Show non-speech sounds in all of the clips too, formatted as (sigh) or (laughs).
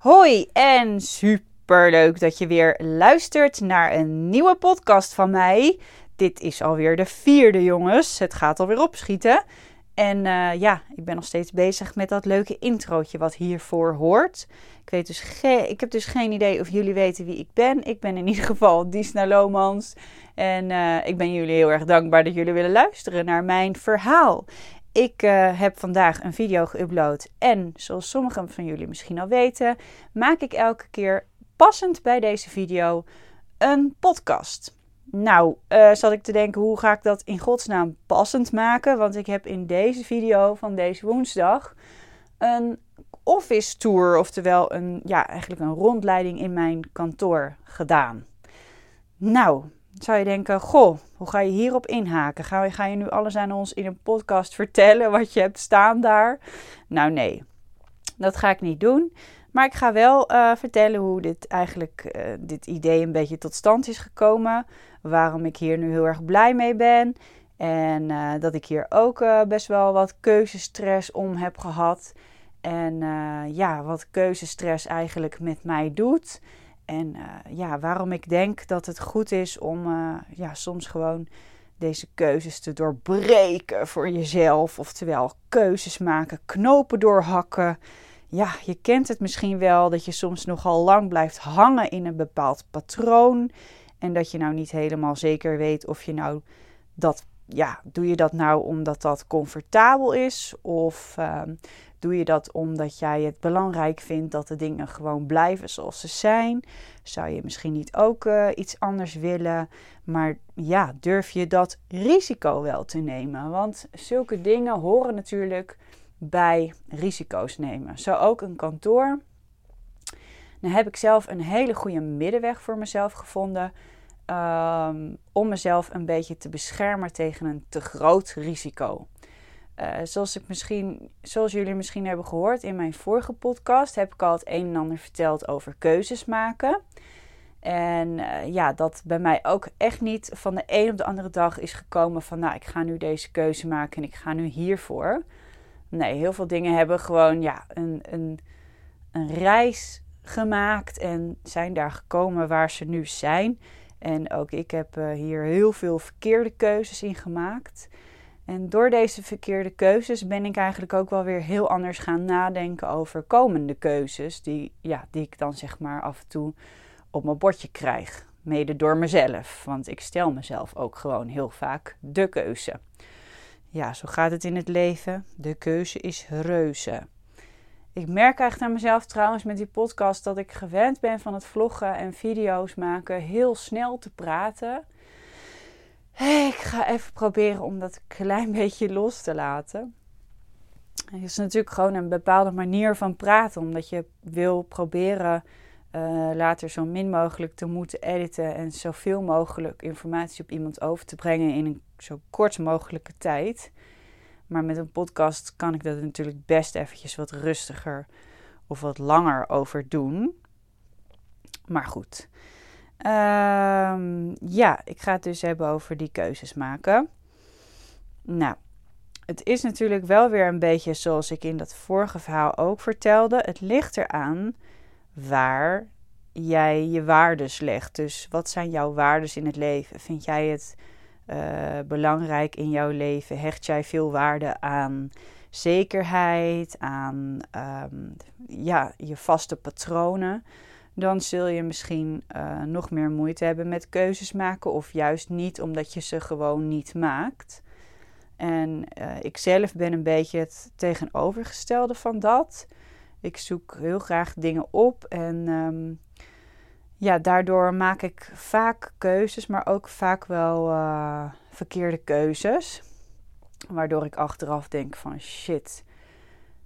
Hoi en super leuk dat je weer luistert naar een nieuwe podcast van mij. Dit is alweer de vierde, jongens. Het gaat alweer opschieten. En uh, ja, ik ben nog steeds bezig met dat leuke introotje wat hiervoor hoort. Ik, weet dus ik heb dus geen idee of jullie weten wie ik ben. Ik ben in ieder geval Disna Lomans. En uh, ik ben jullie heel erg dankbaar dat jullie willen luisteren naar mijn verhaal. Ik uh, heb vandaag een video geüpload en zoals sommigen van jullie misschien al weten, maak ik elke keer passend bij deze video een podcast. Nou, uh, zat ik te denken, hoe ga ik dat in godsnaam passend maken? Want ik heb in deze video van deze woensdag een office tour, oftewel een, ja, eigenlijk een rondleiding in mijn kantoor gedaan. Nou, zou je denken, goh, hoe ga je hierop inhaken? Ga je, ga je nu alles aan ons in een podcast vertellen wat je hebt staan daar? Nou nee, dat ga ik niet doen. Maar ik ga wel uh, vertellen hoe dit eigenlijk, uh, dit idee een beetje tot stand is gekomen. Waarom ik hier nu heel erg blij mee ben. En uh, dat ik hier ook best wel wat keuzestress om heb gehad. En ja, wat keuzestress eigenlijk met mij doet. En uh, ja, waarom ik denk dat het goed is om uh, ja, soms gewoon deze keuzes te doorbreken voor jezelf. Oftewel, keuzes maken, knopen doorhakken. Ja, je kent het misschien wel dat je soms nogal lang blijft hangen in een bepaald patroon. En dat je nou niet helemaal zeker weet of je nou dat, ja, doe je dat nou omdat dat comfortabel is? Of uh, Doe je dat omdat jij het belangrijk vindt dat de dingen gewoon blijven zoals ze zijn? Zou je misschien niet ook uh, iets anders willen? Maar ja, durf je dat risico wel te nemen? Want zulke dingen horen natuurlijk bij risico's nemen. Zo ook een kantoor. Dan heb ik zelf een hele goede middenweg voor mezelf gevonden. Um, om mezelf een beetje te beschermen tegen een te groot risico. Uh, zoals, ik misschien, zoals jullie misschien hebben gehoord in mijn vorige podcast, heb ik al het een en ander verteld over keuzes maken. En uh, ja, dat bij mij ook echt niet van de een op de andere dag is gekomen van, nou, ik ga nu deze keuze maken en ik ga nu hiervoor. Nee, heel veel dingen hebben gewoon ja, een, een, een reis gemaakt en zijn daar gekomen waar ze nu zijn. En ook ik heb uh, hier heel veel verkeerde keuzes in gemaakt. En door deze verkeerde keuzes ben ik eigenlijk ook wel weer heel anders gaan nadenken over komende keuzes. Die, ja, die ik dan zeg maar af en toe op mijn bordje krijg. Mede door mezelf. Want ik stel mezelf ook gewoon heel vaak de keuze. Ja, zo gaat het in het leven. De keuze is reuze. Ik merk eigenlijk aan mezelf trouwens met die podcast dat ik gewend ben van het vloggen en video's maken heel snel te praten. Ik ga even proberen om dat een klein (laughs) beetje los te laten. Het is natuurlijk gewoon een bepaalde manier van praten, omdat je wil proberen uh, later zo min mogelijk te moeten editen en zoveel mogelijk informatie op iemand over te brengen in een zo kort mogelijke tijd. Maar met een podcast kan ik dat natuurlijk best eventjes wat rustiger of wat langer over doen. Maar goed, Um, ja, ik ga het dus hebben over die keuzes maken. Nou, het is natuurlijk wel weer een beetje zoals ik in dat vorige verhaal ook vertelde. Het ligt eraan waar jij je waardes legt. Dus wat zijn jouw waardes in het leven? Vind jij het belangrijk in jouw leven? Hecht jij veel waarde aan zekerheid, aan um, ja, je vaste patronen? dan zul je misschien uh, nog meer moeite hebben met keuzes maken, of juist niet, omdat je ze gewoon niet maakt. En uh, ik zelf ben een beetje het tegenovergestelde van dat. Ik zoek heel graag dingen op en um, ja, daardoor maak ik vaak keuzes, maar ook vaak wel uh, verkeerde keuzes. Waardoor ik achteraf denk van shit,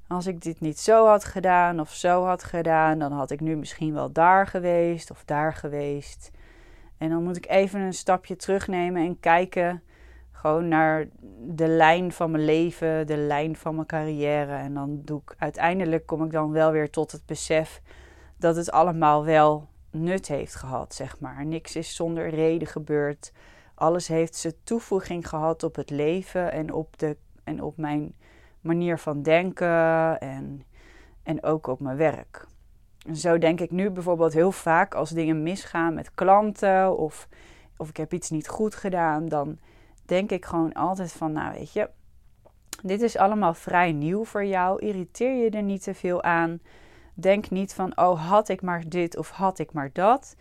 als ik dit niet zo had gedaan of zo had gedaan, dan had ik nu misschien wel daar geweest of daar geweest. En dan moet ik even een stapje terugnemen en kijken gewoon naar de lijn van mijn leven, de lijn van mijn carrière. En dan doe ik uiteindelijk kom ik dan wel weer tot het besef dat het allemaal wel nut heeft gehad, zeg maar. Niks is zonder reden gebeurd. Alles heeft zijn toevoeging gehad op het leven en op, de, en op mijn manier van denken en, en ook op mijn werk. Zo denk ik nu bijvoorbeeld heel vaak als dingen misgaan met klanten of, of ik heb iets niet goed gedaan, dan denk ik gewoon altijd van, nou weet je, dit is allemaal vrij nieuw voor jou. Irriteer je er niet te veel aan. Denk niet van, oh had ik maar dit of had ik maar dat.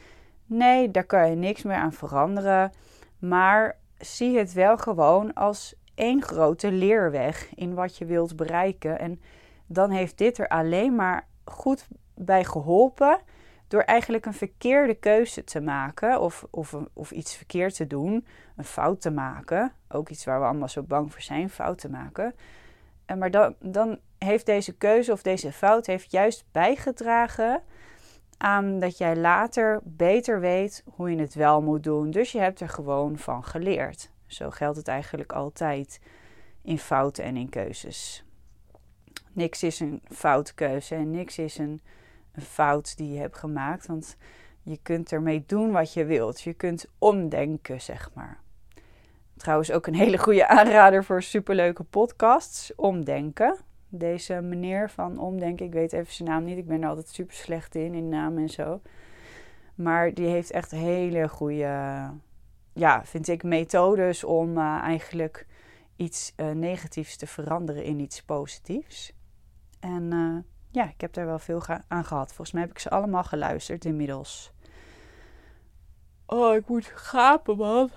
Nee, daar kan je niks meer aan veranderen. Maar zie het wel gewoon als één grote leerweg in wat je wilt bereiken. En dan heeft dit er alleen maar goed bij geholpen door eigenlijk een verkeerde keuze te maken of, of, of iets verkeerd te doen, een fout te maken. Ook iets waar we allemaal zo bang voor zijn, fout te maken. Maar dan, dan heeft deze keuze of deze fout heeft juist bijgedragen aan dat jij later beter weet hoe je het wel moet doen. Dus je hebt er gewoon van geleerd. Zo geldt het eigenlijk altijd in fouten en in keuzes. Niks is een foute keuze en niks is een, een fout die je hebt gemaakt. Want je kunt ermee doen wat je wilt. Je kunt omdenken, zeg maar. Trouwens ook een hele goede aanrader voor superleuke podcasts. Omdenken. Deze meneer van Omdenken, ik weet even zijn naam niet. Ik ben er altijd super slecht in, in naam en zo. Maar die heeft echt hele goede, ja, vind ik, methodes om uh, eigenlijk iets uh, negatiefs te veranderen in iets positiefs. En uh, ja, ik heb daar wel veel aan gehad. Volgens mij heb ik ze allemaal geluisterd inmiddels. Oh, ik moet gapen, man.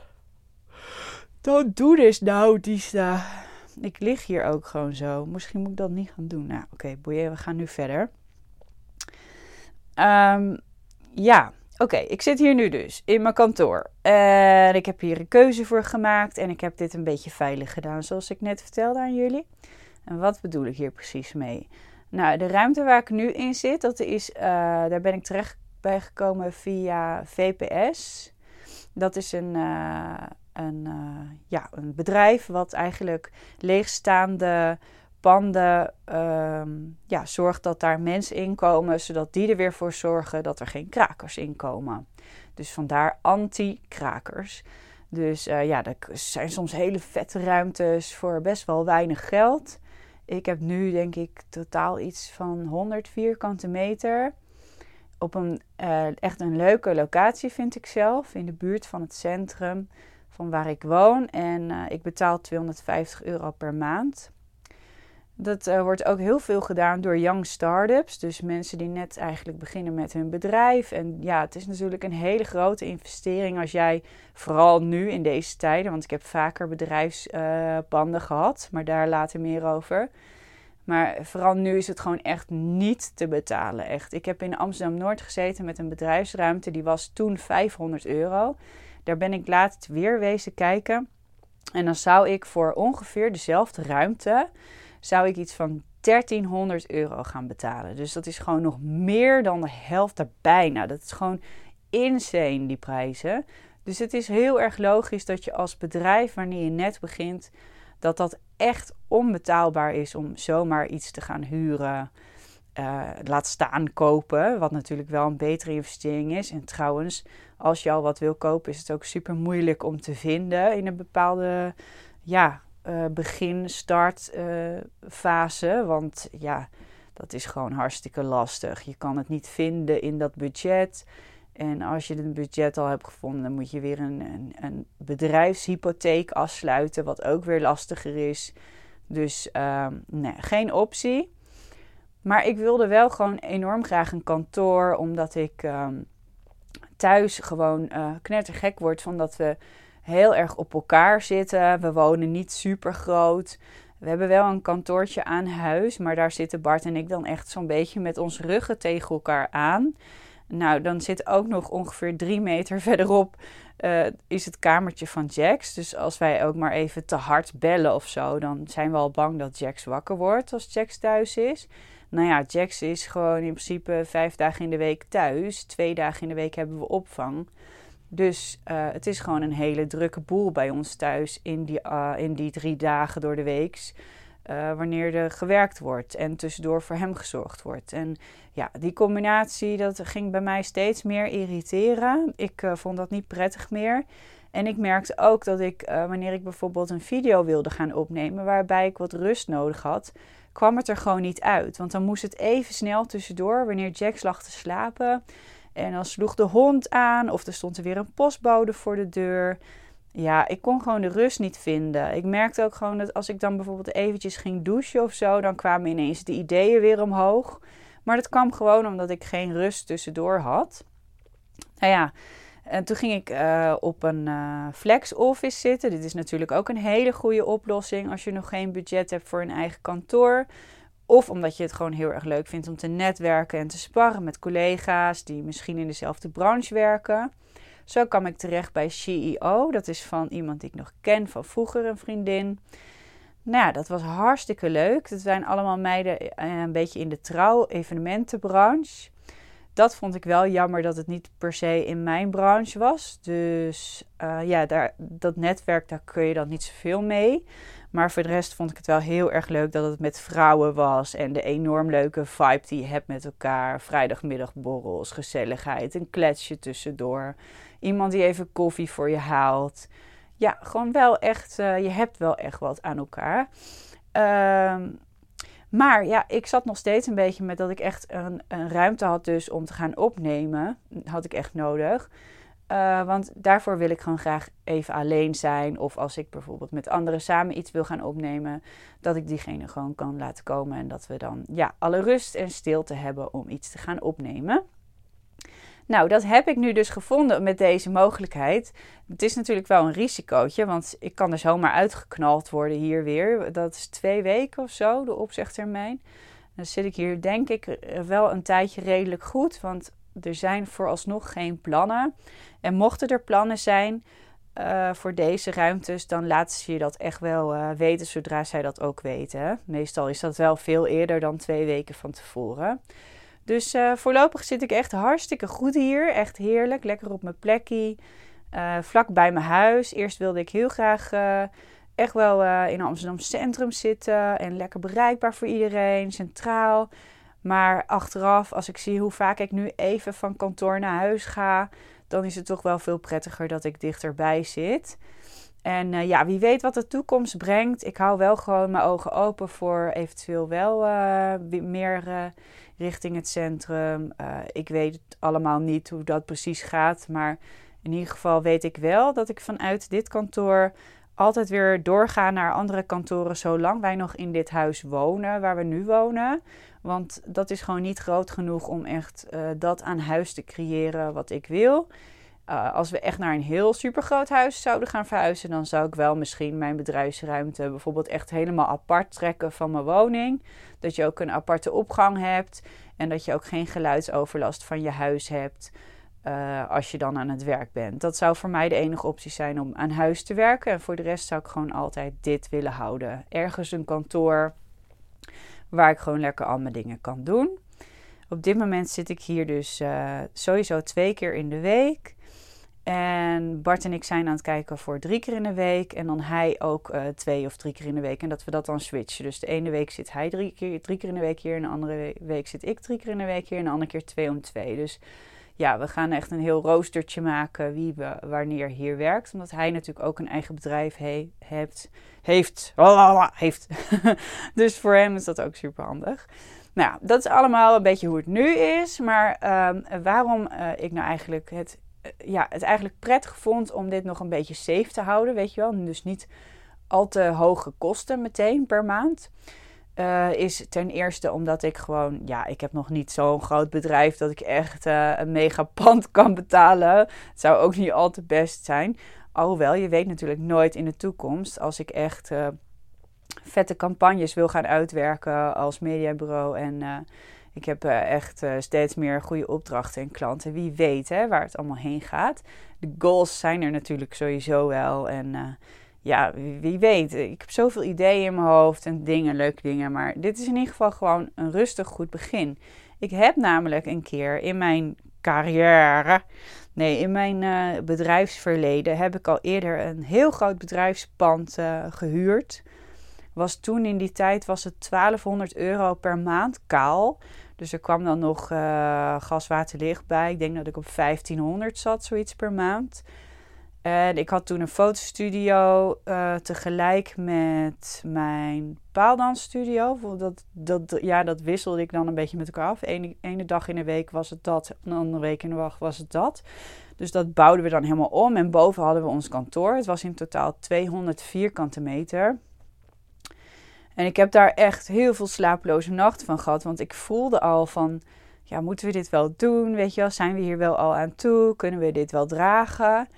Don't do this now, Dista. Ik lig hier ook gewoon zo. Misschien moet ik dat niet gaan doen. Nou, oké, boeien, we gaan nu verder. Um, ja, oké, ik zit hier nu dus in mijn kantoor. En ik heb hier een keuze voor gemaakt. En ik heb dit een beetje veilig gedaan, zoals ik net vertelde aan jullie. En wat bedoel ik hier precies mee? Nou, de ruimte waar ik nu in zit, dat is, uh, daar ben ik terecht bij gekomen via VPS. Dat is een, uh, een, uh, ja, een bedrijf wat eigenlijk leegstaande panden um, ja, zorgt dat daar mensen inkomen, zodat die er weer voor zorgen dat er geen krakers inkomen. Dus vandaar anti-krakers. Dus uh, ja, er zijn soms hele vette ruimtes voor best wel weinig geld. Ik heb nu denk ik totaal iets van 100 vierkante meter. Op een uh, echt een leuke locatie vind ik zelf. In de buurt van het centrum van waar ik woon. En uh, ik betaal 250 euro per maand. Dat uh, wordt ook heel veel gedaan door young startups. Dus mensen die net eigenlijk beginnen met hun bedrijf. En ja, het is natuurlijk een hele grote investering als jij, vooral nu in deze tijden, want ik heb vaker bedrijfspanden gehad, maar daar later meer over. Maar vooral nu is het gewoon echt niet te betalen. Echt. Ik heb in Amsterdam Noord gezeten met een bedrijfsruimte. Die was toen 500 euro. Daar ben ik laatst weer wezen kijken. En dan zou ik voor ongeveer dezelfde ruimte zou ik iets van 1300 euro gaan betalen. Dus dat is gewoon nog meer dan de helft erbij. Nou, dat is gewoon insane, die prijzen. Dus het is heel erg logisch dat je als bedrijf, wanneer je net begint, dat dat echt onbetaalbaar is om zomaar iets te gaan huren. Uh, laat staan kopen, wat natuurlijk wel een betere investering is. En trouwens, als je al wat wil kopen, is het ook super moeilijk om te vinden in een bepaalde ja, uh, begin, start uh, fase. Want ja, dat is gewoon hartstikke lastig. Je kan het niet vinden in dat budget. En als je het budget al hebt gevonden, dan moet je weer een, een, een bedrijfshypotheek afsluiten, wat ook weer lastiger is. Dus uh, nee, geen optie. Maar ik wilde wel gewoon enorm graag een kantoor, omdat ik uh, thuis gewoon uh, knettergek word van dat we heel erg op elkaar zitten. We wonen niet super groot. We hebben wel een kantoortje aan huis, maar daar zitten Bart en ik dan echt zo'n beetje met ons ruggen tegen elkaar aan. Nou, dan zit ook nog ongeveer drie meter (laughs) verderop uh, is het kamertje van Jax. Dus als wij ook maar even te hard bellen of zo, dan zijn we al bang dat Jax wakker wordt als Jax thuis is. Nou ja, Jax is gewoon in principe vijf dagen in de week thuis. Twee dagen in de week hebben we opvang. Dus uh, het is gewoon een hele drukke boel bij ons thuis in die, uh, in die drie dagen door de week. Uh, wanneer er gewerkt wordt en tussendoor voor hem gezorgd wordt. En ja, die combinatie dat ging bij mij steeds meer irriteren. Ik vond dat niet prettig meer. En ik merkte ook dat ik, wanneer ik bijvoorbeeld een video wilde gaan opnemen waarbij ik wat rust nodig had, kwam het er gewoon niet uit. Want dan moest het even snel tussendoor wanneer Jack lag te slapen. En dan sloeg de hond aan of er stond er weer een postbode voor de deur. Ja, ik kon gewoon de rust niet vinden. Ik merkte ook gewoon dat als ik dan bijvoorbeeld eventjes ging douchen of zo, dan kwamen ineens de ideeën weer omhoog. Maar dat kwam gewoon omdat ik geen rust tussendoor had. Nou ja, en toen ging ik uh, op een uh, flex office zitten. Dit is natuurlijk ook een hele goede oplossing als je nog geen budget hebt voor een eigen kantoor. Of omdat je het gewoon heel erg leuk vindt om te netwerken en te sparren met collega's die misschien in dezelfde branche werken. Zo kwam ik terecht bij CEO. Dat is van iemand die ik nog ken van vroeger, een vriendin. Nou ja, dat was hartstikke leuk. Dat zijn allemaal meiden eh, een beetje in de trouw-evenementenbranche. Dat vond ik wel jammer dat het niet per se in mijn branche was. Dus uh, ja, daar, dat netwerk, daar kun je dan niet zoveel mee. Maar voor de rest vond ik het wel heel erg leuk dat het met vrouwen was. En de enorm leuke vibe die je hebt met elkaar. Vrijdagmiddagborrels, gezelligheid, een kletsje tussendoor. Iemand die even koffie voor je haalt. Ja, gewoon wel echt, uh, je hebt wel echt wat aan elkaar. Uh, maar ja, ik zat nog steeds een beetje met dat ik echt een, een ruimte had dus om te gaan opnemen. Had ik echt nodig. Uh, want daarvoor wil ik gewoon graag even alleen zijn. Of als ik bijvoorbeeld met anderen samen iets wil gaan opnemen, dat ik diegene gewoon kan laten komen. En dat we dan ja, alle rust en stilte hebben om iets te gaan opnemen. Nou, dat heb ik nu dus gevonden met deze mogelijkheid. Het is natuurlijk wel een risicootje, want ik kan er zomaar uitgeknald worden hier weer. Dat is twee weken of zo, de opzegtermijn. Dan zit ik hier denk ik wel een tijdje redelijk goed, want er zijn vooralsnog geen plannen. En mochten er plannen zijn uh, voor deze ruimtes, dan laten ze je dat echt wel uh, weten zodra zij dat ook weten. Meestal is dat wel veel eerder dan twee weken van tevoren. Dus uh, voorlopig zit ik echt hartstikke goed hier. Echt heerlijk. Lekker op mijn plekje. Uh, vlak bij mijn huis. Eerst wilde ik heel graag uh, echt wel in Amsterdam Centrum zitten. En lekker bereikbaar voor iedereen. Centraal. Maar achteraf, als ik zie hoe vaak ik nu even van kantoor naar huis ga. Dan is het toch wel veel prettiger dat ik dichterbij zit. En ja, wie weet wat de toekomst brengt. Ik hou wel gewoon mijn ogen open voor eventueel wel meer richting het centrum. Uh, ik weet allemaal niet hoe dat precies gaat. Maar in ieder geval weet ik wel dat ik vanuit dit kantoor altijd weer doorga naar andere kantoren zolang wij nog in dit huis wonen waar we nu wonen. Want dat is gewoon niet groot genoeg om echt uh, dat aan huis te creëren wat ik wil. Uh, als we echt naar een heel supergroot huis zouden gaan verhuizen, dan zou ik wel misschien mijn bedrijfsruimte bijvoorbeeld echt helemaal apart trekken van mijn woning. Dat je ook een aparte opgang hebt en dat je ook geen geluidsoverlast van je huis hebt uh, als je dan aan het werk bent. Dat zou voor mij de enige optie zijn om aan huis te werken. En voor de rest zou ik gewoon altijd dit willen houden. Ergens een kantoor waar ik gewoon lekker al mijn dingen kan doen. Op dit moment zit ik hier dus uh, sowieso twee keer in de week. En Bart en ik zijn aan het kijken voor drie keer in de week. En dan hij ook uh, twee of drie keer in de week. En dat we dat dan switchen. Dus de ene week zit hij drie keer, drie keer in de week hier. En de andere week zit ik drie keer in de week hier. En de andere keer twee om twee. Dus ja, we gaan echt een heel roostertje maken wie wanneer hier werkt. Omdat hij natuurlijk ook een eigen bedrijf he heeft. Heeft. heeft. (laughs) dus voor hem is dat ook super handig. Nou, dat is allemaal een beetje hoe het nu is. Maar um, waarom uh, ik nou eigenlijk het eh, ja, het eigenlijk prettig vond om dit nog een beetje safe te houden, weet je wel. Dus niet al te hoge kosten meteen per maand. Uh, is ten eerste omdat ik gewoon, ja, ik heb nog niet zo'n groot bedrijf dat ik echt uh, een mega pand (laughs) kan betalen. Het zou ook niet al te best zijn. Alhoewel, je weet natuurlijk nooit in de toekomst als ik echt vette campagnes wil gaan uitwerken als mediabureau en ik heb uh, echt uh, steeds meer goede opdrachten en klanten. Wie weet hè, waar het allemaal heen gaat. De goals zijn er natuurlijk sowieso wel. En uh, ja, wie, wie, weet. Ik heb zoveel ideeën in mijn hoofd en dingen, leuke dingen. Maar dit is in ieder geval gewoon een rustig goed begin. Ik heb namelijk een keer in mijn carrière, nee, in mijn bedrijfsverleden, heb ik al eerder een heel groot bedrijfspand gehuurd. Was toen in die tijd was het 1200 euro per maand kaal. Dus er kwam dan nog uh, gas, water, licht bij. Ik denk dat ik op 1500 zat, zoiets per maand. En ik had toen een fotostudio uh, tegelijk met mijn paaldansstudio. Dat, dat, ja, dat wisselde ik dan een beetje met elkaar af. Ene dag in de week was het dat, een andere week in de wacht was het dat. Dus dat bouwden we dan helemaal om. En boven hadden we ons kantoor. Het was in totaal 200 vierkante meter. En ik heb daar echt heel veel slapeloze nachten van gehad. Want ik voelde al van, ja, moeten we dit wel doen? Weet je wel, zijn we hier wel al aan toe? Kunnen we dit wel dragen?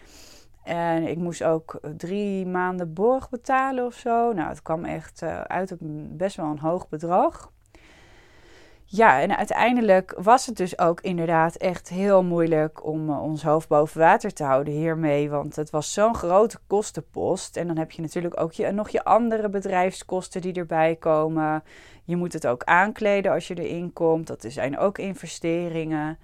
En ik moest ook drie maanden borg betalen of zo. Nou, het kwam echt uh, uit op best wel een hoog bedrag. Ja, en uiteindelijk was het dus ook inderdaad echt heel moeilijk om uh, ons hoofd boven water te houden hiermee. Want het was zo'n grote kostenpost. En dan heb je natuurlijk ook je, nog je andere bedrijfskosten die erbij komen. Je moet het ook aankleden als je erin komt. Dat zijn ook investeringen.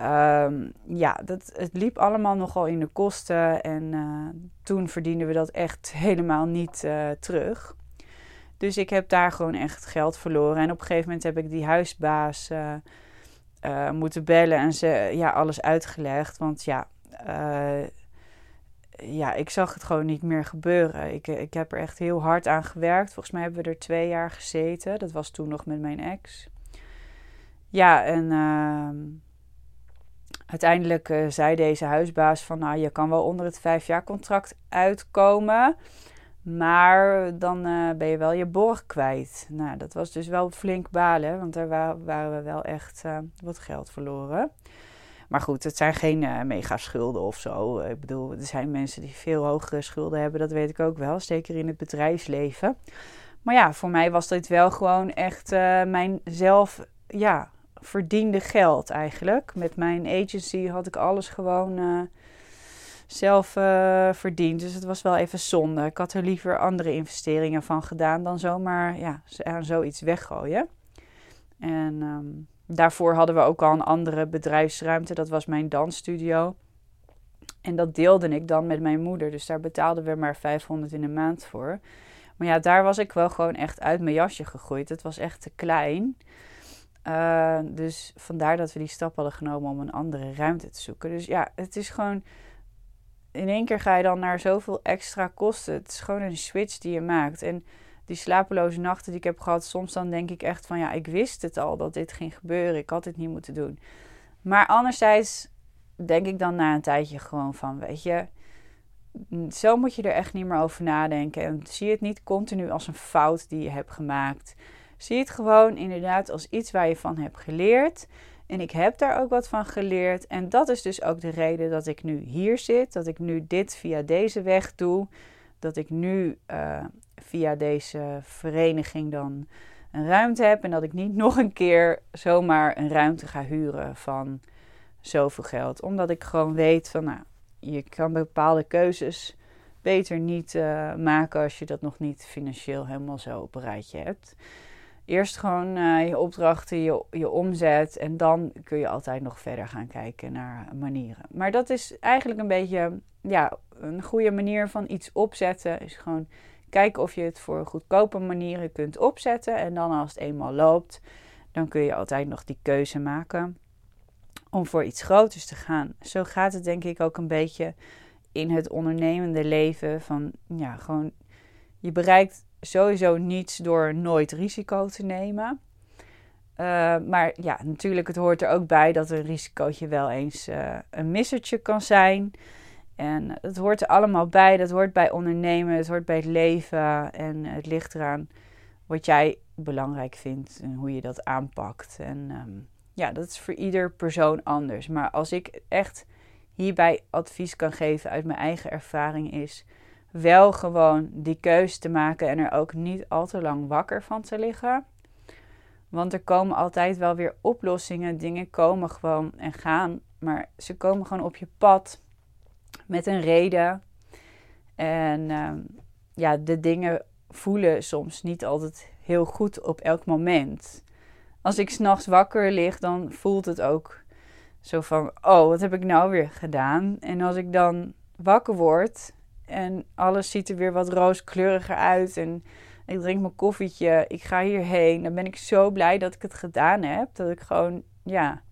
Um, ja, dat, het liep allemaal nogal in de kosten. En uh, toen verdienden we dat echt helemaal niet uh, terug. Dus ik heb daar gewoon echt geld verloren. En op een gegeven moment heb ik die huisbaas uh, moeten bellen en ze ja, alles uitgelegd. Want ja, ja, ik zag het gewoon niet meer gebeuren. Ik, ik heb er echt heel hard aan gewerkt. Volgens mij hebben we er twee jaar gezeten. Dat was toen nog met mijn ex. Ja, en ehm, uiteindelijk zei deze huisbaas van, nou, je kan wel onder het vijf jaar contract uitkomen, maar dan uh, ben je wel je borg kwijt. Nou, dat was dus wel flink balen, want daar waren we wel echt uh, wat geld verloren. Maar goed, het zijn geen mega schulden of zo. Ik bedoel, er zijn mensen die veel hogere schulden hebben, dat weet ik ook wel, zeker in het bedrijfsleven. Maar ja, voor mij was dit wel gewoon echt mijn zelf, ja, verdiende geld eigenlijk. Met mijn agency had ik alles gewoon zelf uh, verdiend. Dus het was wel even zonde. Ik had er liever andere investeringen van gedaan dan zomaar ja, aan zoiets weggooien. En um, daarvoor hadden we ook al een andere bedrijfsruimte. Dat was mijn dansstudio. En dat deelde ik dan met mijn moeder. Dus daar betaalden we maar 500 in de maand voor. Maar ja, daar was ik wel gewoon echt uit mijn jasje gegroeid. Het was echt te klein. Uh, dus vandaar dat we die stap hadden genomen om een andere ruimte te zoeken. Dus ja, het is gewoon. In één keer ga je dan naar zoveel extra kosten. Het is gewoon een switch die je maakt. En die slapeloze nachten die ik heb gehad, soms dan denk ik echt van ja, ik wist het al dat dit ging gebeuren. Ik had dit niet moeten doen. Maar anderzijds denk ik dan na een tijdje gewoon van, weet je, zo moet je er echt niet meer over nadenken. En zie het niet continu als een fout die je hebt gemaakt. Zie het gewoon inderdaad als iets waar je van hebt geleerd. En ik heb daar ook wat van geleerd. En dat is dus ook de reden dat ik nu hier zit. Dat ik nu dit via deze weg doe. Dat ik nu uh, via deze vereniging dan een ruimte heb. En dat ik niet (laughs) nog een keer zomaar een ruimte ga huren van zoveel geld. Omdat ik gewoon weet van nou, je kan bepaalde keuzes beter niet uh, maken als je dat nog niet financieel helemaal zo op een rijtje hebt eerst gewoon uh, je opdrachten, je, je omzet. En dan kun je altijd nog verder gaan kijken naar manieren. Maar dat is eigenlijk een beetje ja, een goede manier van iets opzetten. Is gewoon kijken of je het voor goedkope manieren kunt opzetten. En dan als het eenmaal loopt, dan kun je altijd nog die keuze maken om voor iets groters te gaan. Zo gaat het denk ik ook een beetje in het ondernemende leven. Van ja, gewoon je bereikt sowieso niets door nooit risico te nemen. Uh, maar ja, natuurlijk, het hoort er ook bij dat een risicootje wel eens uh, een missertje kan zijn. En het hoort er allemaal bij. Dat hoort bij ondernemen, het hoort bij het leven. En het ligt eraan wat jij belangrijk vindt en hoe je dat aanpakt. En um, ja, dat is voor ieder persoon anders. Maar als ik echt hierbij advies kan geven uit mijn eigen ervaring is wel gewoon die keuze te maken en er ook niet al te lang wakker van te liggen. Want er komen altijd wel weer oplossingen. Dingen komen gewoon en gaan. Maar ze komen gewoon op je pad met een reden. En uh, ja, de dingen voelen soms niet altijd heel goed op elk moment. Als ik s'nachts wakker lig, dan voelt het ook zo van: oh, wat heb ik nou weer gedaan? En als ik dan wakker word en alles ziet er weer wat rooskleuriger uit. En ik drink mijn koffietje. Ik ga hierheen. Dan ben ik zo blij dat ik het gedaan heb. Dat ik gewoon, ja,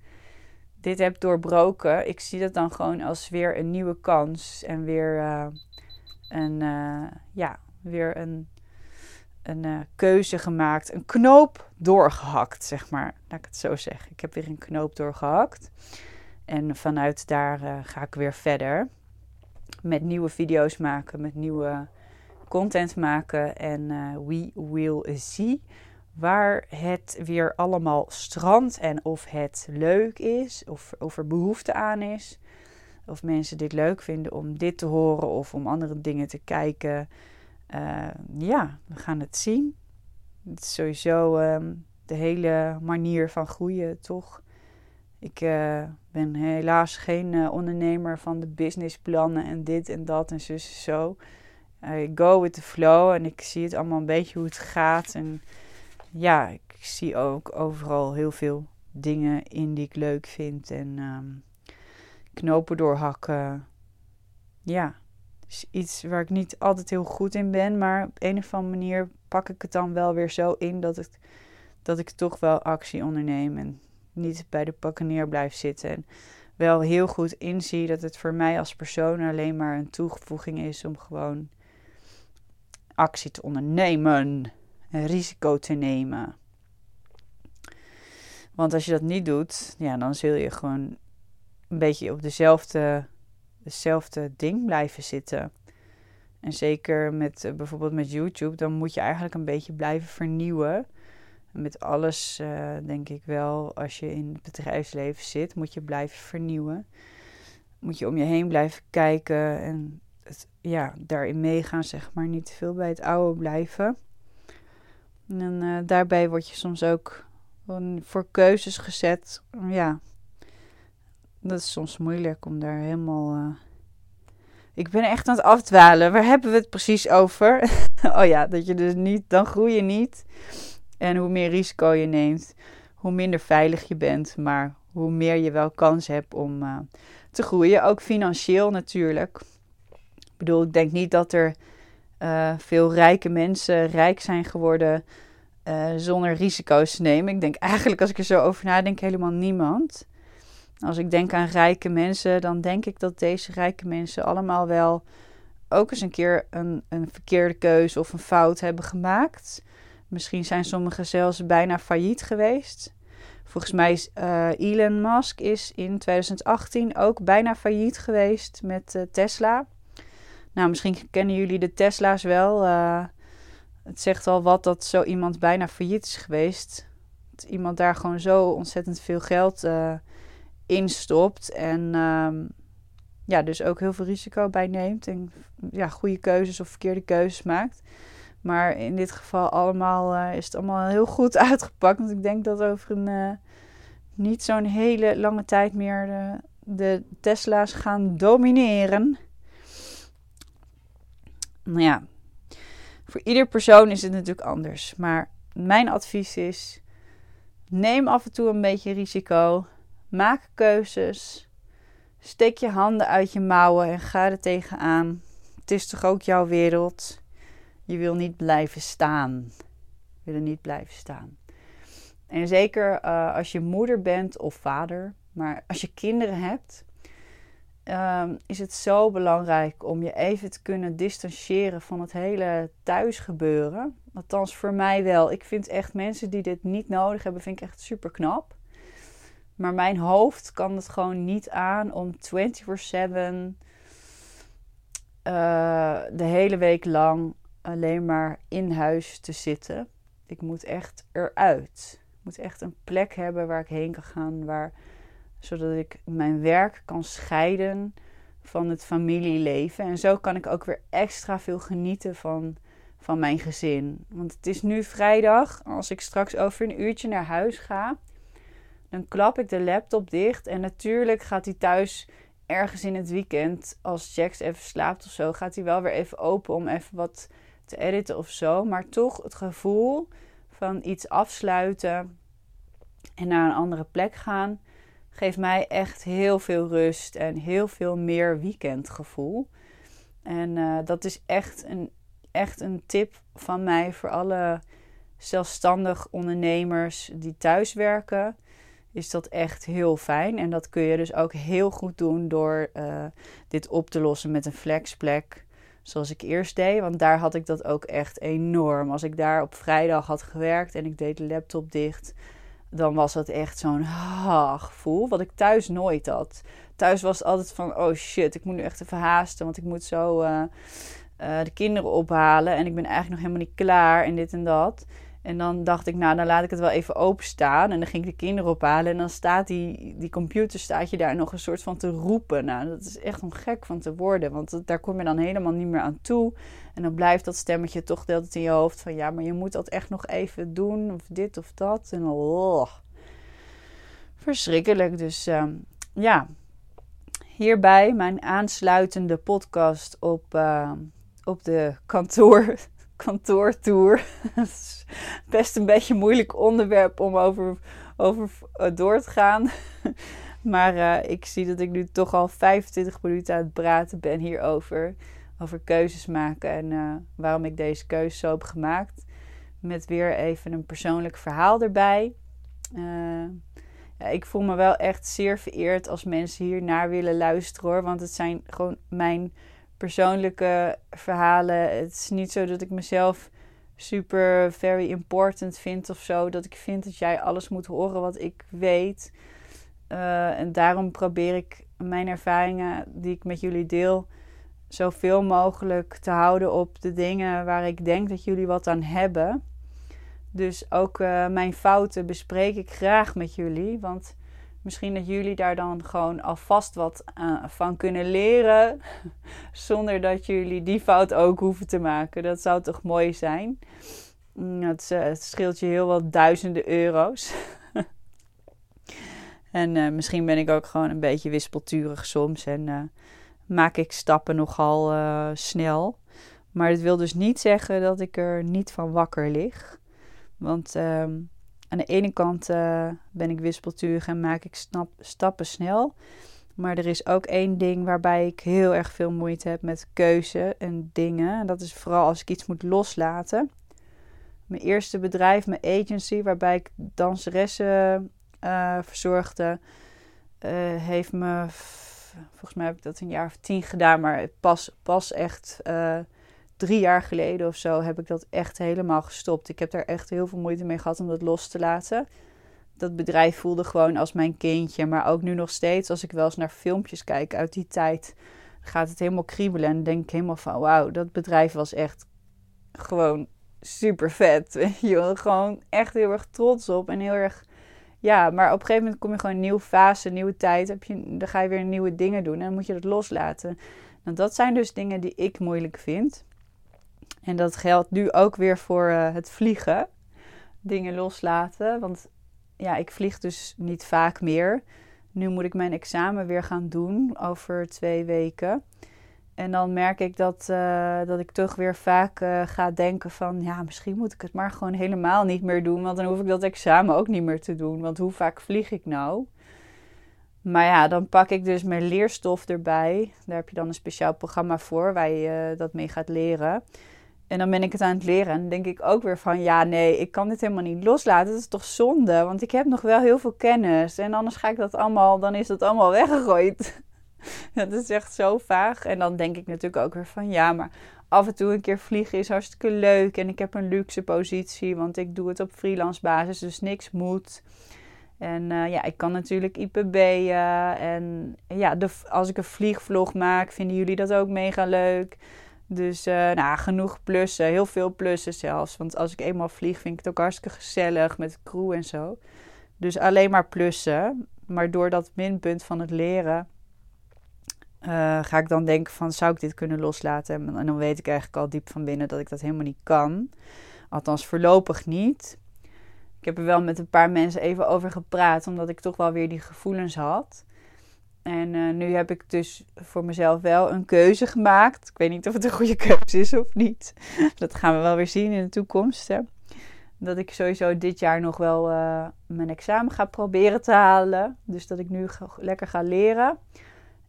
dit heb doorbroken, ik zie dat dan gewoon als weer een nieuwe kans. En weer uh, een, uh, ja, weer een, een uh, keuze gemaakt. Een knoop doorgehakt, zeg maar. Laat ik het zo zeggen. Ik heb weer een knoop doorgehakt. En vanuit daar ga ik weer verder. Met nieuwe video's maken, met nieuwe content maken. En we will see waar het weer allemaal strandt en of het leuk is, of, of er behoefte aan is. Of mensen dit leuk vinden om dit te horen of om andere dingen te kijken. Uh, ja, we gaan het zien. Het is sowieso um, de hele manier van groeien, toch? Ik uh, ben helaas geen uh, ondernemer van de businessplannen en dit en dat en zo. I go with the flow en ik zie het allemaal een beetje hoe het gaat. En ja, ik zie ook overal heel veel dingen in die ik leuk vind. En um, knopen doorhakken. Ja, iets waar ik niet altijd heel goed in ben. Maar op een of andere manier pak ik het dan wel weer zo in dat, het, dat ik toch wel actie onderneem. En niet bij de pakken neer blijf zitten. En wel heel goed inzie dat het voor mij als persoon alleen maar een toevoeging is om gewoon actie te ondernemen risico te nemen. Want als je dat niet doet, ja, dan zul je gewoon een beetje op dezelfde, dezelfde ding blijven zitten. En zeker met uh, bijvoorbeeld met YouTube, dan moet je eigenlijk een beetje blijven vernieuwen. Met alles, uh, denk ik wel, als je in het bedrijfsleven zit, moet je blijven vernieuwen. Moet je om je heen blijven kijken en ja, daarin meegaan, zeg maar. Niet te veel bij het oude blijven. En uh, daarbij word je soms ook voor keuzes gezet. Ja, dat is soms moeilijk om daar helemaal. Uh... Ik ben echt aan het afdwalen. Waar hebben we het precies over? (laughs) oh ja, dat je dus niet, dan groei je niet. En hoe meer risico je neemt, hoe minder veilig je bent, maar hoe meer je wel kans hebt om uh, te groeien. Ook financieel natuurlijk. Ik bedoel, ik denk niet dat er uh, veel rijke mensen rijk zijn geworden uh, zonder risico's te nemen. Ik denk eigenlijk, als ik er zo over nadenk, helemaal niemand. Als ik denk aan rijke mensen, dan denk ik dat deze rijke mensen allemaal wel ook eens een keer een, een verkeerde keuze of een fout hebben gemaakt. Misschien zijn sommigen zelfs bijna failliet geweest. Volgens mij is uh, Elon Musk is in 2018 ook bijna failliet geweest met uh, Tesla. Nou, misschien kennen jullie de Tesla's wel. Uh, het zegt al wat dat zo iemand bijna failliet is geweest. Dat iemand daar gewoon zo ontzettend veel geld in stopt. En um, ja, dus ook heel veel risico bij neemt. En ja, goede keuzes of verkeerde keuzes maakt. Maar in dit geval allemaal, uh, is het allemaal heel goed (laughs) uitgepakt. Want ik denk dat over een uh, niet zo'n hele lange tijd meer de, de Tesla's gaan domineren. Nou ja, voor ieder persoon is het natuurlijk anders. Maar mijn advies is: neem af en toe een beetje risico. Maak keuzes. Steek je handen uit je mouwen en ga er tegenaan. Het is toch ook jouw wereld. Je wil niet blijven staan. Je wil niet blijven staan. En zeker uh, als je moeder bent of vader, maar als je kinderen hebt, um, is het zo belangrijk om je even te kunnen distancieren van het hele thuisgebeuren. Althans, voor mij wel. Ik vind echt mensen die dit niet nodig hebben, vind ik echt super knap. Maar mijn hoofd kan het gewoon niet aan om 24/7 uh, eh, de hele week lang alleen maar in huis te zitten. Ik moet echt eruit. Ik moet echt een plek hebben waar ik heen kan gaan, waar zodat ik mijn werk kan scheiden van het familieleven. En zo kan ik ook weer extra veel genieten van, van mijn gezin. Want het is nu vrijdag. Als ik straks over een uurtje naar huis ga, dan klap ik de laptop dicht. En natuurlijk gaat hij thuis ergens in het weekend, als Jax even slaapt of zo, gaat hij wel weer even open om even wat te editen of zo. Maar toch het gevoel van iets afsluiten en naar een andere plek gaan geeft mij echt heel veel rust en heel veel meer weekendgevoel. En uh, dat is echt een, echt een tip van mij voor alle zelfstandig ondernemers die thuis werken. is dat echt heel fijn. En dat kun je dus ook heel goed doen door uh, dit op te lossen met een flexplek. Zoals ik eerst deed. Want daar had ik dat ook echt enorm. Als ik daar op vrijdag had gewerkt en ik deed de laptop dicht. Dan was dat echt zo'n ha gevoel. Wat ik thuis nooit had. Thuis was het altijd van: oh shit, ik moet nu echt even haasten. Want ik moet zo uh, uh, de kinderen ophalen. En ik ben eigenlijk nog helemaal niet klaar. En dit en dat. En dan dacht ik, nou, dan laat ik het wel even openstaan. En dan ging ik de kinderen ophalen. En dan staat die, die computer, staat je daar nog een soort van te roepen. Nou, dat is echt om gek van te worden. Want daar kom je dan helemaal niet meer aan toe. En dan blijft dat stemmetje toch de in je hoofd. Van ja, maar je moet dat echt nog even doen. Of dit of dat. En oh, verschrikkelijk. Dus uh, ja, hierbij mijn aansluitende podcast op, uh, op de kantoor kantoortour. (laughs) best een beetje een moeilijk onderwerp om over, over eh, door te gaan. (laughs) maar uh, ik zie dat ik nu toch al 25 minuten aan het praten ben hierover. Over keuzes maken en uh, waarom ik deze keuze zo heb gemaakt. Met weer even een persoonlijk verhaal erbij. Ja, ik voel me wel echt zeer vereerd als mensen hier naar willen luisteren hoor. Want het zijn gewoon mijn persoonlijke verhalen. Het is niet zo dat ik mezelf super very important vind of zo. Dat ik vind dat jij alles moet horen wat ik weet. Uh, en daarom probeer ik mijn ervaringen die ik met jullie deel zoveel mogelijk te houden op de dingen waar ik denk dat jullie wat aan hebben. Dus ook uh, mijn fouten bespreek ik graag met jullie. Want Misschien dat jullie daar dan gewoon alvast wat uh, van kunnen leren. (laughs) Zonder dat jullie die fout ook hoeven te maken. Dat zou toch mooi zijn? Mm, het, scheelt je heel wat duizenden euro's. (laughs) en uh, misschien ben ik ook gewoon een beetje wispelturig soms. En maak ik stappen nogal snel. Maar dat wil dus niet zeggen dat ik er niet van wakker lig. Want ehm, aan de ene kant uh, ben ik wispelturig en maak ik snap, stappen snel. Maar er is ook één ding waarbij ik heel erg veel moeite heb met keuze en dingen. En dat is vooral als ik iets moet loslaten. Mijn eerste bedrijf, mijn agency, waarbij ik danseressen uh, verzorgde, uh, heeft me, volgens mij heb ik dat een jaar of tien gedaan, maar pas, pas echt drie jaar geleden of zo heb ik dat echt helemaal gestopt. Ik heb daar echt heel veel moeite mee gehad om dat los te laten. Dat bedrijf voelde gewoon als mijn kindje. Maar ook nu nog steeds, als ik wel eens naar filmpjes kijk uit die tijd, gaat het helemaal kriebelen. En denk ik helemaal van: wauw, dat bedrijf was echt gewoon super vet. (laughs) Je gewoon echt heel erg trots op en heel erg. Ja, maar op een gegeven moment kom je gewoon een nieuwe fase, een nieuwe tijd. Heb je, dan ga je weer nieuwe dingen doen en dan moet je dat loslaten. Nou, dat zijn dus dingen die ik moeilijk vind. En dat geldt nu ook weer voor uh, het vliegen. Dingen loslaten. Want ja, ik vlieg dus niet vaak meer. Nu moet ik mijn examen weer gaan doen over twee weken. En dan merk ik dat, uh, dat ik toch weer vaak uh, ga denken van... ja, misschien moet ik het maar gewoon helemaal niet meer doen. Want dan hoef ik dat examen ook niet meer te doen. Want hoe vaak vlieg ik nou? Maar ja, dan pak ik dus mijn leerstof erbij. Daar heb je dan een speciaal programma voor waar je dat mee gaat leren. En dan ben ik het aan het leren. En dan denk ik ook weer van ja, nee, ik kan dit helemaal niet loslaten. Dat is toch zonde? Want ik heb nog wel heel veel kennis. En anders ga ik dat allemaal, dan is dat allemaal weggegooid. (laughs) dat is echt zo vaag. En dan denk ik natuurlijk ook weer van ja, maar af en toe een keer vliegen is hartstikke leuk. En ik heb een luxe positie, want ik doe het op freelance basis, dus niks moet. En uh, ja, ik kan natuurlijk IPB'en. En ja, de, als ik een vliegvlog maak, vinden jullie dat ook mega leuk. Dus uh, nou, genoeg plussen, heel veel plussen zelfs. Want als ik eenmaal vlieg, vind ik het ook hartstikke gezellig met crew en zo. Dus alleen maar plussen. Maar door dat minpunt van het leren uh, ga ik dan denken van zou ik dit kunnen loslaten? En dan weet ik eigenlijk al diep van binnen dat ik dat helemaal niet kan. Althans voorlopig niet. Ik heb er wel met een paar mensen even over gepraat, omdat ik toch wel weer die gevoelens had. En uh, nu heb ik dus voor mezelf wel een keuze gemaakt. Ik weet niet of het een goede keuze is of niet. (laughs) Dat gaan we wel weer zien in de toekomst. Hè. Dat ik sowieso dit jaar nog wel uh, mijn examen ga proberen te halen. Dus dat ik nu lekker ga leren.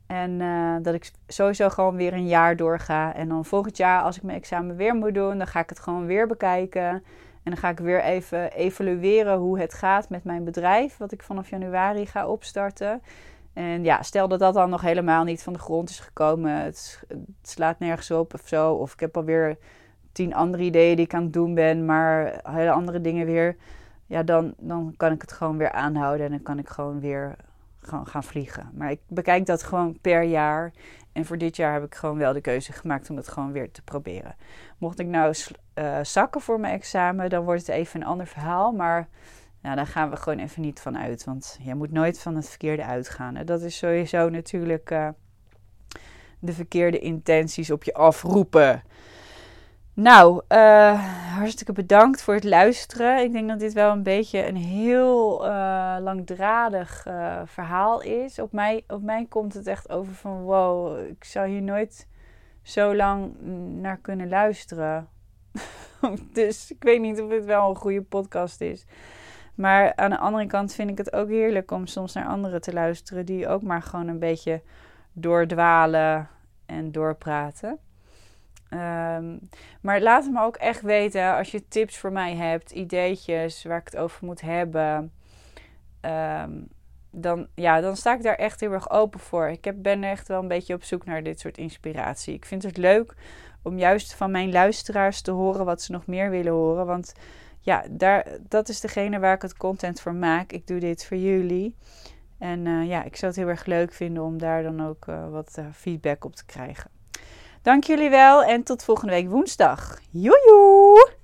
En uh, dat ik sowieso gewoon weer een jaar doorga. En dan volgend jaar, als ik mijn examen weer moet doen, dan ga ik het gewoon weer bekijken. En dan ga ik weer even evalueren hoe het gaat met mijn bedrijf, wat ik vanaf januari ga opstarten. En ja, stel dat dat dan nog helemaal niet van de grond is gekomen, het, slaat nergens op of zo, of ik heb alweer tien andere ideeën die ik aan het doen ben, maar hele andere dingen weer. Ja, dan, dan kan ik het gewoon weer aanhouden en dan kan ik gewoon weer gewoon gaan vliegen. Maar ik bekijk dat gewoon per jaar. En voor dit jaar heb ik gewoon wel de keuze gemaakt om het gewoon weer te proberen. Mocht ik nou uh, zakken voor mijn examen, dan wordt het even een ander verhaal. Maar nou, daar gaan we gewoon even niet van uit. Want je moet nooit van het verkeerde uitgaan. En dat is sowieso natuurlijk uh, de verkeerde intenties op je afroepen. Nou, uh, hartstikke bedankt voor het luisteren. Ik denk dat dit wel een beetje een heel uh, langdradig verhaal is. Op mij, op mij komt het echt over van wow, ik zou hier nooit zo lang naar kunnen luisteren. (laughs) dus ik weet niet of dit wel een goede podcast is. Maar aan de andere kant vind ik het ook heerlijk om soms naar anderen te luisteren die ook maar gewoon een beetje doordwalen en doorpraten. Um, maar laat me ook echt weten als je tips voor mij hebt, ideetjes waar ik het over moet hebben. Um, dan, ja, dan sta ik daar echt heel erg open voor. Ik heb, ben echt wel een beetje op zoek naar dit soort inspiratie. Ik vind het leuk om juist van mijn luisteraars te horen wat ze nog meer willen horen. Want ja, daar, dat is degene waar ik het content voor maak. Ik doe dit voor jullie. En uh, ja, ik zou het heel erg leuk vinden om daar dan ook uh, wat uh, feedback op te krijgen. Dank jullie wel en tot volgende week woensdag. Joejoe!